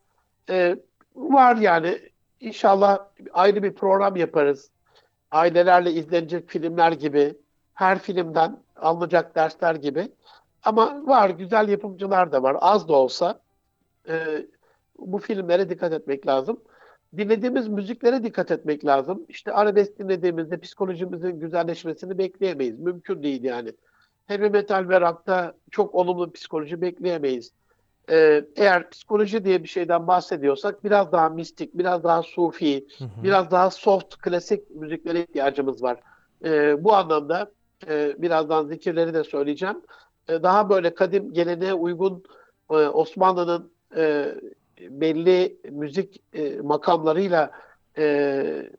E, var yani inşallah ayrı bir program yaparız. Ailelerle izlenecek filmler gibi, her filmden alınacak dersler gibi. Ama var, güzel yapımcılar da var. Az da olsa e, bu filmlere dikkat etmek lazım. Dinlediğimiz müziklere dikkat etmek lazım. İşte arabesk dinlediğimizde psikolojimizin güzelleşmesini bekleyemeyiz. Mümkün değil yani. Heavy metal ve rock'ta çok olumlu psikoloji bekleyemeyiz. E, eğer psikoloji diye bir şeyden bahsediyorsak biraz daha mistik, biraz daha sufi, Hı hı. biraz daha soft, klasik müziklere ihtiyacımız var. E, bu anlamda e, birazdan zikirleri de söyleyeceğim. E, daha böyle kadim geleneğe uygun e, Osmanlı'nın e, belli müzik e, makamlarıyla e,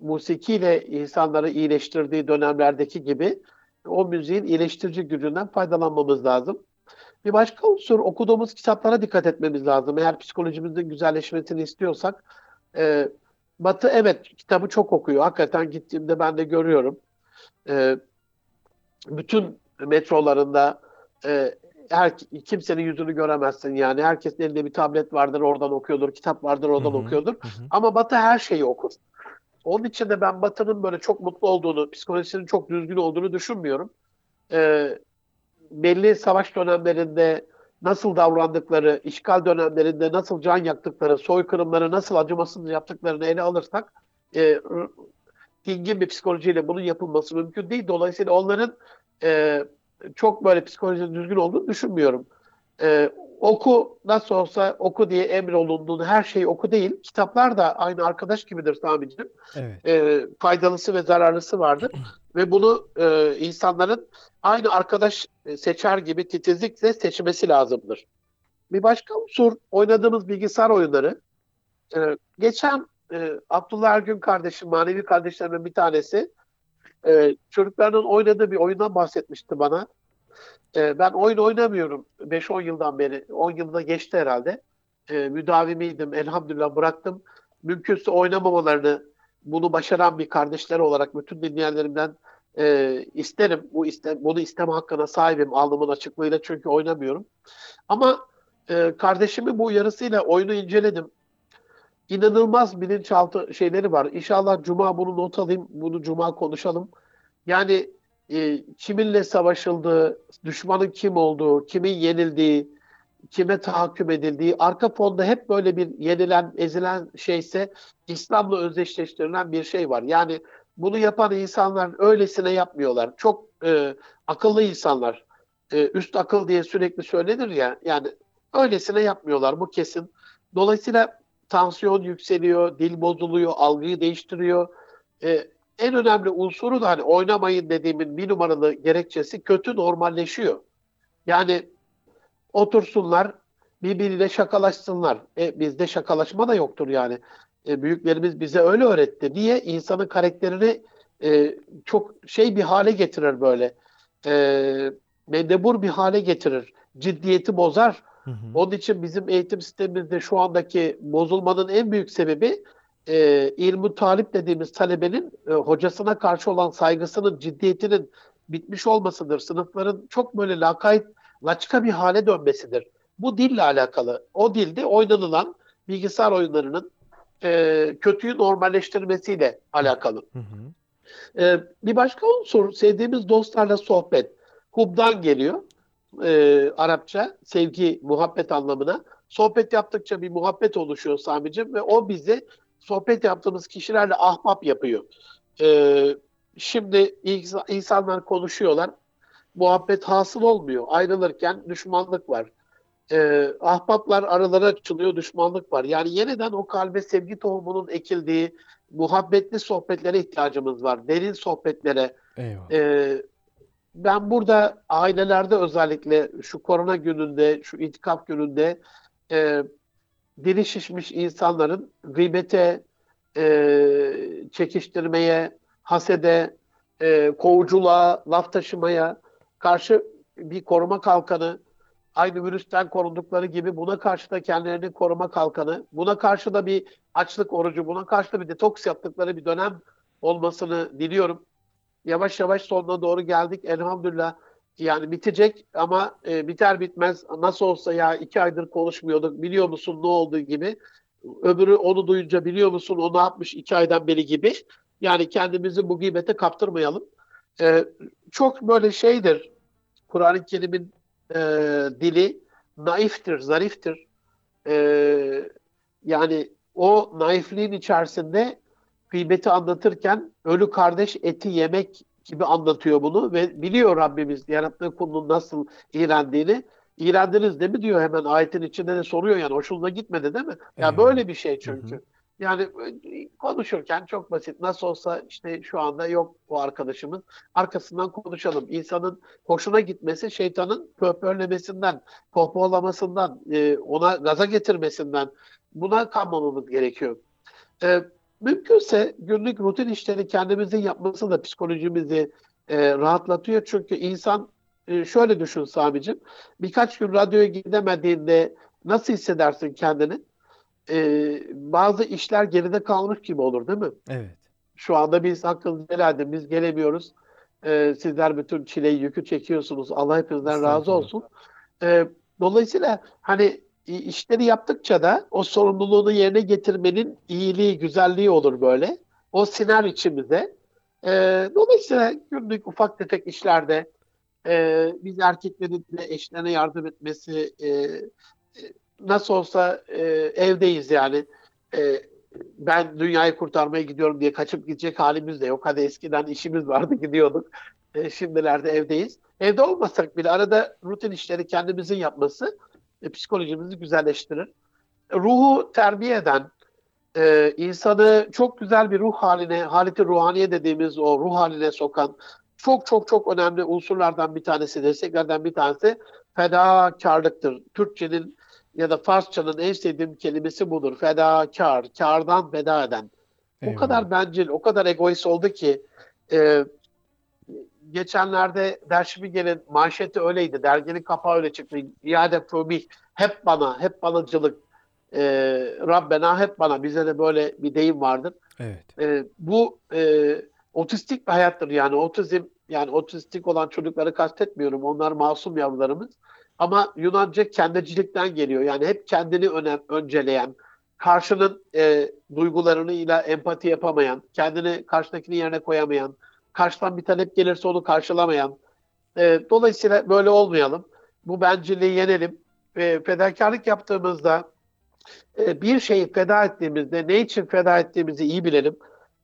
musikiyle insanları iyileştirdiği dönemlerdeki gibi o müziğin iyileştirici gücünden faydalanmamız lazım. Bir başka unsur okuduğumuz kitaplara dikkat etmemiz lazım. Eğer psikolojimizin güzelleşmesini istiyorsak e, Batı evet kitabı çok okuyor. Hakikaten gittiğimde ben de görüyorum. E, bütün metrolarında e, her kimsenin yüzünü göremezsin yani. Herkesin elinde bir tablet vardır, oradan okuyordur, kitap vardır, oradan Hı hı, okuyordur. hı. Ama Batı her şeyi okur. Onun için de ben Batı'nın böyle çok mutlu olduğunu, psikolojisinin çok düzgün olduğunu düşünmüyorum. Ee, belli savaş dönemlerinde nasıl davrandıkları, işgal dönemlerinde nasıl can yaktıkları, soykırımları nasıl acımasız yaptıklarını ele alırsak e, dingin bir psikolojiyle bunun yapılması mümkün değil. Dolayısıyla onların e, çok böyle psikolojinin düzgün olduğunu düşünmüyorum. E, oku nasıl olsa oku diye emrolunduğun her şeyi oku değil. Kitaplar da aynı arkadaş gibidir Sami'ciğim. Evet. E, faydalısı ve zararlısı vardır. ve bunu e, insanların aynı arkadaş e, seçer gibi titizlikle seçmesi lazımdır. Bir başka unsur oynadığımız bilgisayar oyunları. E, geçen e, Abdullah Ergün kardeşim, manevi kardeşlerimden bir tanesi e, çocuklarının oynadığı bir oyundan bahsetmişti bana. E, ben oyun oynamıyorum 5-10 yıldan beri. 10 yılda geçti herhalde. E, müdavimiydim. Elhamdülillah bıraktım. Mümkünse oynamamalarını bunu başaran bir kardeşler olarak bütün dinleyenlerimden e, isterim. Bu iste, bunu isteme hakkına sahibim alnımın açıklığıyla çünkü oynamıyorum. Ama e, kardeşimin bu uyarısıyla oyunu inceledim. İnanılmaz bilinçaltı şeyleri var. İnşallah Cuma bunu not alayım. Bunu Cuma konuşalım. Yani e, kiminle savaşıldığı, düşmanın kim olduğu, kimin yenildiği, kime tahakküm edildiği, arka fonda hep böyle bir yenilen, ezilen şeyse İslam'la özdeşleştirilen bir şey var. Yani bunu yapan insanlar öylesine yapmıyorlar. Çok e, akıllı insanlar. E, üst akıl diye sürekli söylenir ya. Yani öylesine yapmıyorlar. Bu kesin. Dolayısıyla tansiyon yükseliyor, dil bozuluyor, algıyı değiştiriyor. E, en önemli unsuru da hani oynamayın dediğimin bir numaralı gerekçesi kötü normalleşiyor. Yani otursunlar, birbiriyle şakalaşsınlar. E, bizde şakalaşma da yoktur yani. E, büyüklerimiz bize öyle öğretti. Niye? İnsanın karakterini e, çok şey bir hale getirir böyle. E, mendebur bir hale getirir. Ciddiyeti bozar. Hı hı. Onun için bizim eğitim sistemimizde şu andaki bozulmanın en büyük sebebi e, ilmu talip dediğimiz talebenin e, hocasına karşı olan saygısının, ciddiyetinin bitmiş olmasıdır. Sınıfların çok böyle lakayt, laçka bir hale dönmesidir. Bu dille alakalı. O dilde oynanılan bilgisayar oyunlarının e, kötüyü normalleştirmesiyle alakalı. Hı hı. E, bir başka unsur sevdiğimiz dostlarla sohbet. Hub'dan geliyor e, Arapça sevgi, muhabbet anlamına. Sohbet yaptıkça bir muhabbet oluşuyor Sami'cim ve o bizi sohbet yaptığımız kişilerle ahbap yapıyor. E, şimdi insanlar konuşuyorlar, muhabbet hasıl olmuyor. Ayrılırken düşmanlık var. E, ahbaplar aralara açılıyor, düşmanlık var. Yani yeniden o kalbe sevgi tohumunun ekildiği muhabbetli sohbetlere ihtiyacımız var. Derin sohbetlere. Eyvallah. E, ben burada ailelerde özellikle şu korona gününde, şu itikaf gününde e, dili şişmiş insanların gıybete, e, çekiştirmeye, hasede, e, kovuculuğa, laf taşımaya karşı bir koruma kalkanı, aynı virüsten korundukları gibi buna karşı da kendilerini koruma kalkanı, buna karşı da bir açlık orucu, buna karşı da bir detoks yaptıkları bir dönem olmasını diliyorum yavaş yavaş sonuna doğru geldik. Elhamdülillah yani bitecek ama e, biter bitmez nasıl olsa ya iki aydır konuşmuyorduk biliyor musun ne oldu gibi. Öbürü onu duyunca biliyor musun o ne yapmış iki aydan beri gibi. Yani kendimizi bu gıybete kaptırmayalım. E, çok böyle şeydir Kur'an-ı Kerim'in e, dili naiftir, zariftir. E, yani o naifliğin içerisinde gıybeti anlatırken ölü kardeş eti yemek gibi anlatıyor bunu ve biliyor Rabbimiz yarattığı kulunun nasıl iğrendiğini. İğrendiniz değil mi diyor hemen ayetin içinde de soruyor yani hoşunuza gitmedi değil mi? Ya yani böyle bir şey çünkü. Hı hı. Yani e, konuşurken çok basit. Nasıl olsa işte şu anda yok o arkadaşımız. Arkasından konuşalım. İnsanın hoşuna gitmesi şeytanın pöpörlemesinden, pohpohlamasından, e, ona gaza getirmesinden buna kanmamamız gerekiyor. Mümkünse günlük rutin işleri kendimizin yapması da psikolojimizi e, rahatlatıyor. Çünkü insan e, şöyle düşün Sami'cim. Birkaç gün radyoya gidemediğinde nasıl hissedersin kendini? E, bazı işler geride kalmış gibi olur değil mi? Evet. Şu anda biz hakkınızı helal Biz gelemiyoruz. E, sizler bütün çileyi, yükü çekiyorsunuz. Allah hepinizden razı olsun. E, dolayısıyla hani işleri yaptıkça da o sorumluluğunu yerine getirmenin iyiliği, güzelliği olur böyle. O siner içimize. E, dolayısıyla günlük ufak tefek işlerde e, biz erkeklerin de eşlerine yardım etmesi e, e, nasıl olsa e, evdeyiz yani. E, ben dünyayı kurtarmaya gidiyorum diye kaçıp gidecek halimiz de yok. Hadi eskiden işimiz vardı gidiyorduk. E, şimdilerde evdeyiz. Evde olmasak bile arada rutin işleri kendimizin yapması e, psikolojimizi güzelleştirir. Ruhu terbiye eden, e, insanı çok güzel bir ruh haline, haleti ruhaniye dediğimiz o ruh haline sokan çok çok çok önemli unsurlardan bir tanesi, desteklerden bir tanesi fedakarlıktır. Türkçenin ya da Farsçanın en sevdiğim kelimesi budur. Fedakar, kardan feda eden. O Eyvallah. kadar bencil, o kadar egoist oldu ki e, geçenlerde Derşimigel'in manşeti öyleydi. Derginin kapağı öyle çıktı. İade Fumi hep bana, hep banacılık. E, Rabbena hep bana. Bize de böyle bir deyim vardır. Evet. E, bu e, otistik bir hayattır yani otizm yani otistik olan çocukları kastetmiyorum. Onlar masum yavrularımız. Ama Yunanca kendicilikten geliyor. Yani hep kendini önem, önceleyen, karşının e, duygularını ile empati yapamayan, kendini karşıdakinin yerine koyamayan, karşıdan bir talep gelirse onu karşılamayan. E, dolayısıyla böyle olmayalım. Bu bencilliği yenelim. E, fedakarlık yaptığımızda e, bir şeyi feda ettiğimizde ne için feda ettiğimizi iyi bilelim.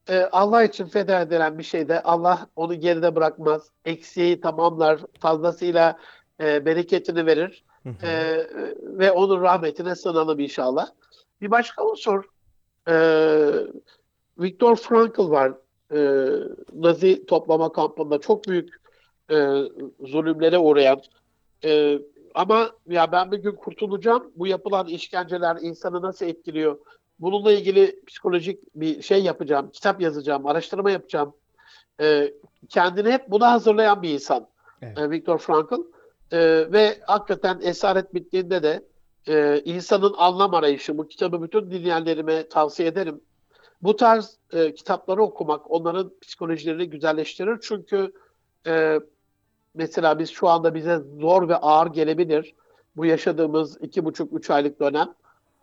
E, Allah için feda edilen bir şeyde Allah onu geride bırakmaz. Eksiği tamamlar, fazlasıyla e, bereketini verir Hı hı. e, ve onun rahmetine sığınalım inşallah. Bir başka unsur e, Viktor Frankl var. E, Nazi toplama kampında çok büyük e, zulümlere uğrayan e, ama ya ben bir gün kurtulacağım. Bu yapılan işkenceler insanı nasıl etkiliyor? Bununla ilgili psikolojik bir şey yapacağım, kitap yazacağım, araştırma yapacağım. E, kendini hep buna hazırlayan bir insan Evet. e, Viktor Frankl. E, ve hakikaten esaret bittiğinde de e, insanın anlam arayışı, bu kitabı bütün dinleyenlerime tavsiye ederim. Bu tarz e, kitapları okumak onların psikolojilerini güzelleştirir. Çünkü e, mesela biz şu anda bize zor ve ağır gelebilir. Bu yaşadığımız iki buçuk, üç aylık dönem.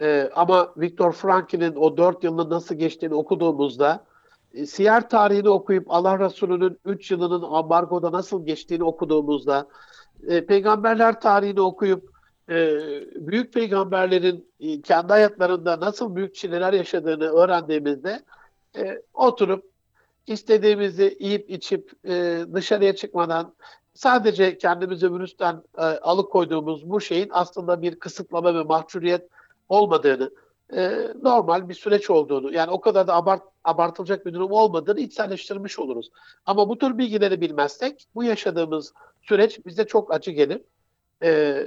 E, ama Viktor Frankl'in o dört yılını nasıl geçtiğini okuduğumuzda e, siyer tarihini okuyup Allah Resulü'nün üç yılının ambargoda nasıl geçtiğini okuduğumuzda e, peygamberler tarihini okuyup e, büyük peygamberlerin e, kendi hayatlarında nasıl büyük çileler yaşadığını öğrendiğimizde e, oturup istediğimizi yiyip içip e, dışarıya çıkmadan sadece kendimizi virüsten e, alıkoyduğumuz bu şeyin aslında bir kısıtlama ve mahcuriyet olmadığını, normal bir süreç olduğunu, yani o kadar da abart, abartılacak bir durum olmadığını içselleştirmiş oluruz. Ama bu tür bilgileri bilmezsek bu yaşadığımız süreç bize çok acı gelir. E,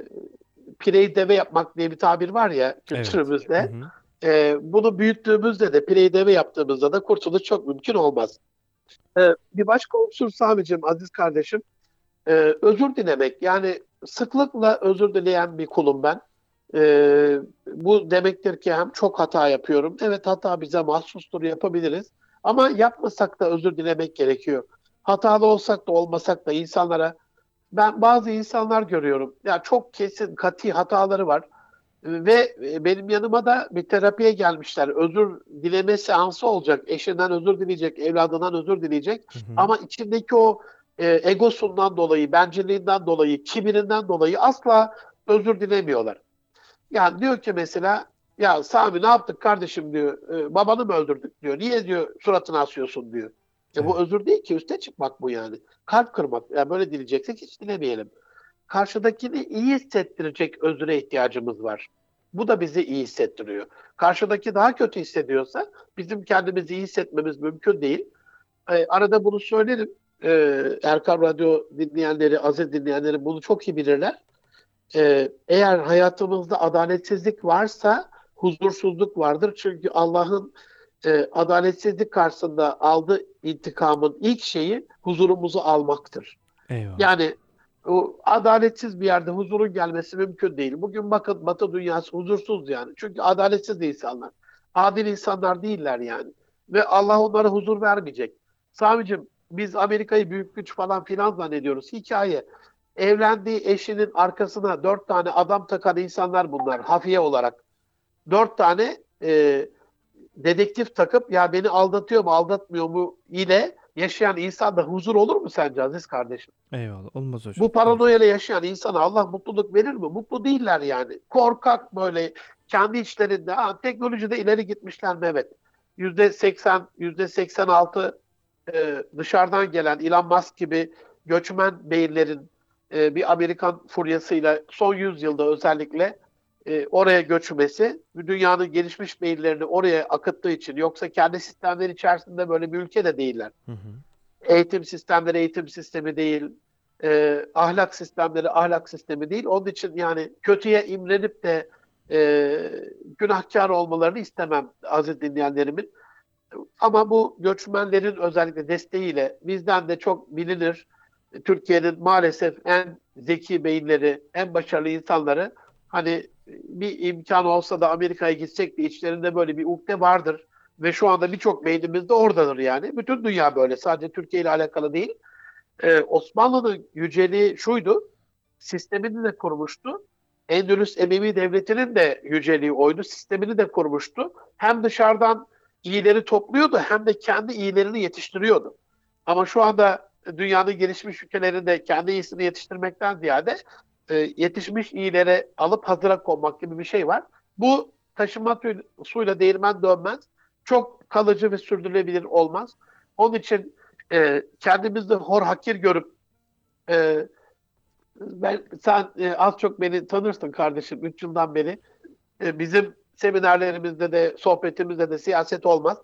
pireyi deve yapmak diye bir tabir var ya kültürümüzde. Hı. E, bunu büyüttüğümüzde de pireyi deve yaptığımızda da kurtuluş çok mümkün olmaz. E, bir başka unsur Sami'cim, aziz kardeşim, e, özür dilemek. Yani sıklıkla özür dileyen bir kulum ben. E, bu demektir ki hem çok hata yapıyorum. Evet hata bize mahsustur, yapabiliriz. Ama yapmasak da özür dilemek gerekiyor. Hatalı olsak da olmasak da insanlara ben bazı insanlar görüyorum. Ya çok kesin kati hataları var. Ve benim yanıma da bir terapiye gelmişler. Özür dileme seansı olacak. Eşinden özür dileyecek, evladından özür dileyecek. Hı hı. Ama içindeki o e, egosundan dolayı, bencilliğinden dolayı, kibirinden dolayı asla özür dilemiyorlar. Yani diyor ki mesela ya Sami ne yaptık kardeşim diyor. E, babanı mı öldürdük diyor. Niye diyor suratını asıyorsun diyor. E, bu Evet. özür değil ki üste çıkmak bu yani. Kalp kırmak. Yani böyle dileyeceksek hiç dilemeyelim. Karşıdakini iyi hissettirecek özüre ihtiyacımız var. Bu da bizi iyi hissettiriyor. Karşıdaki daha kötü hissediyorsa bizim kendimizi iyi hissetmemiz mümkün değil. E, arada bunu söylerim. E, Erkan Radyo dinleyenleri, aziz dinleyenleri bunu çok iyi bilirler. E, eğer hayatımızda adaletsizlik varsa huzursuzluk vardır. Çünkü Allah'ın e, adaletsizlik karşısında aldığı intikamın ilk şeyi huzurumuzu almaktır. Eyvallah. Yani o adaletsiz bir yerde huzurun gelmesi mümkün değil. Bugün bakın Batı dünyası huzursuz yani. Çünkü adaletsiz insanlar. Adil insanlar değiller yani. Ve Allah onlara huzur vermeyecek. Sami'cim biz Amerika'yı büyük güç falan filan zannediyoruz. Hikaye. Evlendiği eşinin arkasına dört tane adam takan insanlar bunlar hafiye olarak. Dört tane e, dedektif takıp ya beni aldatıyor mu aldatmıyor mu ile yaşayan insanda huzur olur mu sence aziz kardeşim? Eyvallah. Olmaz hocam. Bu paranoyayla yaşayan insana Allah mutluluk verir mi? Mutlu değiller yani. Korkak böyle kendi içlerinde. Ha, teknolojide ileri gitmişler mi? Evet. Yüzde seksen, yüzde seksen altı e, dışarıdan gelen Elon Musk gibi göçmen beyinlerin e, bir Amerikan furyasıyla son yüzyılda özellikle e, oraya göçmesi dünyanın gelişmiş beyinlerini oraya akıttığı için yoksa kendi sistemleri içerisinde böyle bir ülke de değiller Hı hı. eğitim sistemleri eğitim sistemi değil, e, ahlak sistemleri ahlak sistemi değil. Onun için yani kötüye imrenip de e, günahkar olmalarını istemem aziz dinleyenlerimin. Ama bu göçmenlerin özellikle desteğiyle bizden de çok bilinir. Türkiye'nin maalesef en zeki beyinleri, en başarılı insanları hani bir imkan olsa da Amerika'ya gitsek de içlerinde böyle bir ukde vardır. Ve şu anda birçok beynimiz de oradadır yani. Bütün dünya böyle. Sadece Türkiye ile alakalı değil. Ee, Osmanlı'nın yüceliği şuydu. Sistemini de kurmuştu. Endülüs Emevi Devleti'nin de yüceliği oydu. Sistemini de kurmuştu. Hem dışarıdan iyileri topluyordu hem de kendi iyilerini yetiştiriyordu. Ama şu anda dünyanın gelişmiş ülkelerinde kendi iyisini yetiştirmekten ziyade e, yetişmiş iyilere alıp hazıra konmak gibi bir şey var. Bu taşıma suyla değirmen dönmez. Çok kalıcı ve sürdürülebilir olmaz. Onun için e, kendimizi hor hakir görüp e, ben sen e, az çok beni tanırsın kardeşim 3 yıldan beri. E, bizim seminerlerimizde de sohbetimizde de siyaset olmaz.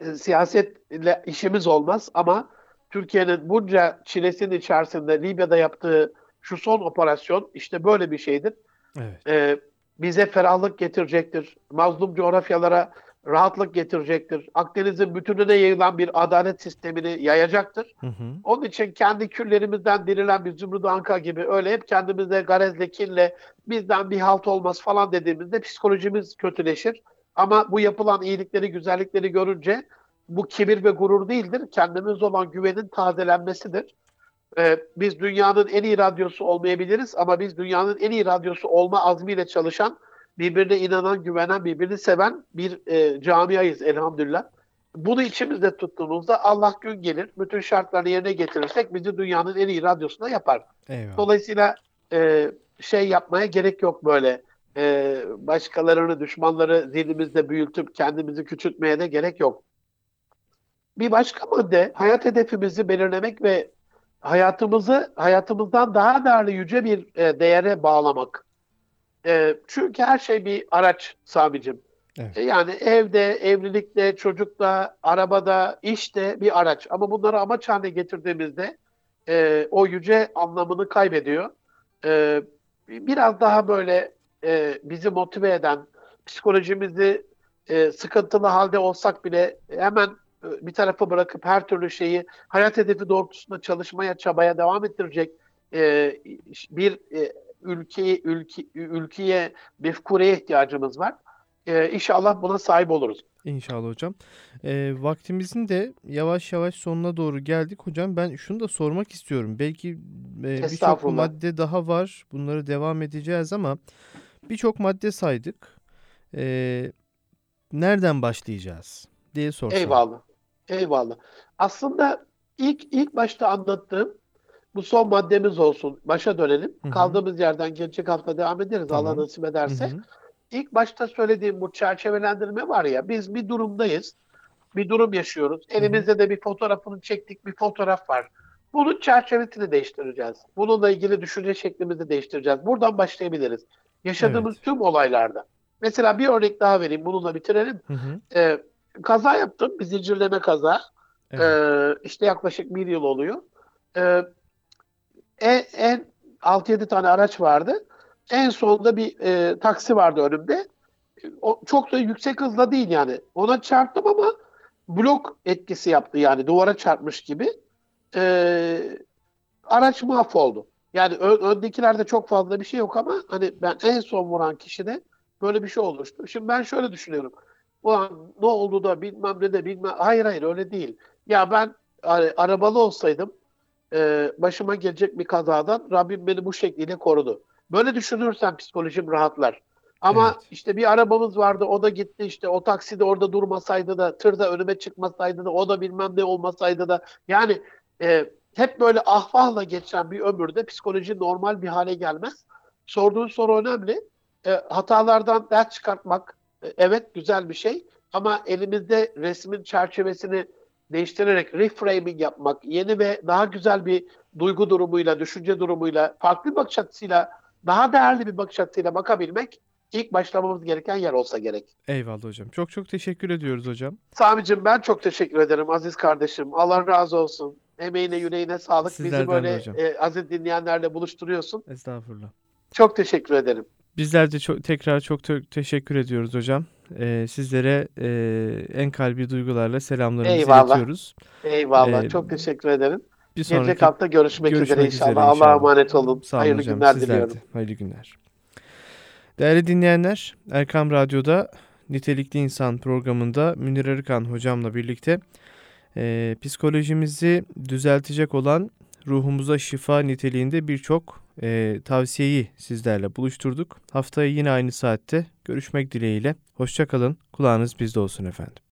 E, siyasetle işimiz olmaz ama Türkiye'nin bunca çilesinin içerisinde Libya'da yaptığı şu son operasyon işte böyle bir şeydir. Evet. E, bize ferahlık getirecektir. Mazlum coğrafyalara rahatlık getirecektir. Akdeniz'in bütününe yayılan bir adalet sistemini yayacaktır. Hı hı. Onun için kendi küllerimizden dirilen bir Zümrüt Anka gibi öyle hep kendimize garezle, kinle bizden bir halt olmaz falan dediğimizde psikolojimiz kötüleşir. Ama bu yapılan iyilikleri, güzellikleri görünce bu kibir ve gurur değildir. Kendimiz olan güvenin tazelenmesidir. Ee, biz dünyanın en iyi radyosu olmayabiliriz ama biz dünyanın en iyi radyosu olma azmiyle çalışan birbirine inanan, güvenen, birbirini seven bir e, camiayız elhamdülillah. Bunu içimizde tuttuğumuzda Allah gün gelir, bütün şartlarını yerine getirirsek bizi dünyanın en iyi radyosunda yapar. Eyvallah. Dolayısıyla e, şey yapmaya gerek yok böyle. E, başkalarını, düşmanları zihnimizde büyütüp kendimizi küçültmeye de gerek yok. Bir başka madde hayat hedefimizi belirlemek ve hayatımızı hayatımızdan daha değerli yüce bir e, değere bağlamak. E, çünkü her şey bir araç Sami'cim. Evet. E, yani evde, evlilikte, çocukta, arabada, işte bir araç. Ama bunları amaç haline getirdiğimizde e, o yüce anlamını kaybediyor. E, biraz daha böyle e, bizi motive eden, psikolojimizi e, sıkıntılı halde olsak bile hemen bir tarafa bırakıp her türlü şeyi hayat hedefi doğrultusunda çalışmaya, çabaya devam ettirecek e, bir e, ülke, ülke, ülkeye, mefkureye ihtiyacımız var. Ee, inşallah buna sahip oluruz. İnşallah hocam. E, vaktimizin de yavaş yavaş sonuna doğru geldik. Hocam ben şunu da sormak istiyorum. Belki e, birçok madde daha var. Bunları devam edeceğiz ama birçok madde saydık. E, nereden başlayacağız diye sorsam. Eyvallah. Eyvallah. Aslında ilk ilk başta anlattığım bu son maddemiz olsun. Başa dönelim. Hı-hı. Kaldığımız yerden gelecek hafta devam ederiz tamam. Allah nasip ederse. Hı-hı. İlk başta söylediğim bu çerçevelendirme var ya biz bir durumdayız. Bir durum yaşıyoruz. Elimizde Hı-hı. de bir fotoğrafını çektik bir fotoğraf var. Bunun çerçevesini değiştireceğiz. Bununla ilgili düşünce şeklimizi değiştireceğiz. Buradan başlayabiliriz. Yaşadığımız evet. tüm olaylarda. Mesela bir örnek daha vereyim. Bununla bitirelim. Hı hı. Ee, kaza yaptım. Bir zincirleme kaza. Evet. Ee, işte yaklaşık bir yıl oluyor. Ee, en, en 6-7 tane araç vardı. En sonunda bir e, taksi vardı önümde. O, çok da yüksek hızla değil yani. Ona çarptım ama blok etkisi yaptı yani duvara çarpmış gibi. E, araç mahvoldu. Yani ön, öndekilerde çok fazla bir şey yok ama hani ben en son vuran kişide böyle bir şey olmuştu. Şimdi ben şöyle düşünüyorum. Ulan ne oldu da bilmem ne de bilmem. Hayır hayır öyle değil. Ya ben hani, arabalı olsaydım e, başıma gelecek bir kazadan Rabbim beni bu şekliyle korudu. Böyle düşünürsen psikolojim rahatlar. Ama evet. işte bir arabamız vardı o da gitti işte o takside orada durmasaydı da tırda önüme çıkmasaydı da o da bilmem ne olmasaydı da yani e, hep böyle ahvahla geçen bir ömürde psikoloji normal bir hale gelmez. Sorduğun soru önemli. E, hatalardan ders çıkartmak evet güzel bir şey ama elimizde resmin çerçevesini değiştirerek reframing yapmak, yeni ve daha güzel bir duygu durumuyla, düşünce durumuyla, farklı bir bakış açısıyla, daha değerli bir bakış açısıyla bakabilmek ilk başlamamız gereken yer olsa gerek. Eyvallah hocam. Çok çok teşekkür ediyoruz hocam. Sami'cim ben çok teşekkür ederim aziz kardeşim. Allah razı olsun. Emeğine yüreğine sağlık. Sizlerden Bizi böyle e, aziz dinleyenlerle buluşturuyorsun. Estağfurullah. Çok teşekkür ederim. Bizler de çok, tekrar çok te- teşekkür ediyoruz hocam. Ee, sizlere e, en kalbi duygularla selamlarımızı Eyvallah. iletiyoruz. Eyvallah. Ee, Çok teşekkür ederim. Bir Gelecek sonraki hafta görüşmek, görüşmek üzere inşallah. üzere Allah'a inşallah. emanet olun. Sağ olun Hayırlı hocam. günler Sizler diliyorum. de. Hayırlı günler. Değerli dinleyenler, Erkam Radyo'da Nitelikli İnsan programında Münir Arıkan hocamla birlikte e, psikolojimizi düzeltecek olan ruhumuza şifa niteliğinde birçok e, tavsiyeyi sizlerle buluşturduk. Haftaya yine aynı saatte görüşmek dileğiyle. Hoşçakalın. Kulağınız bizde olsun efendim.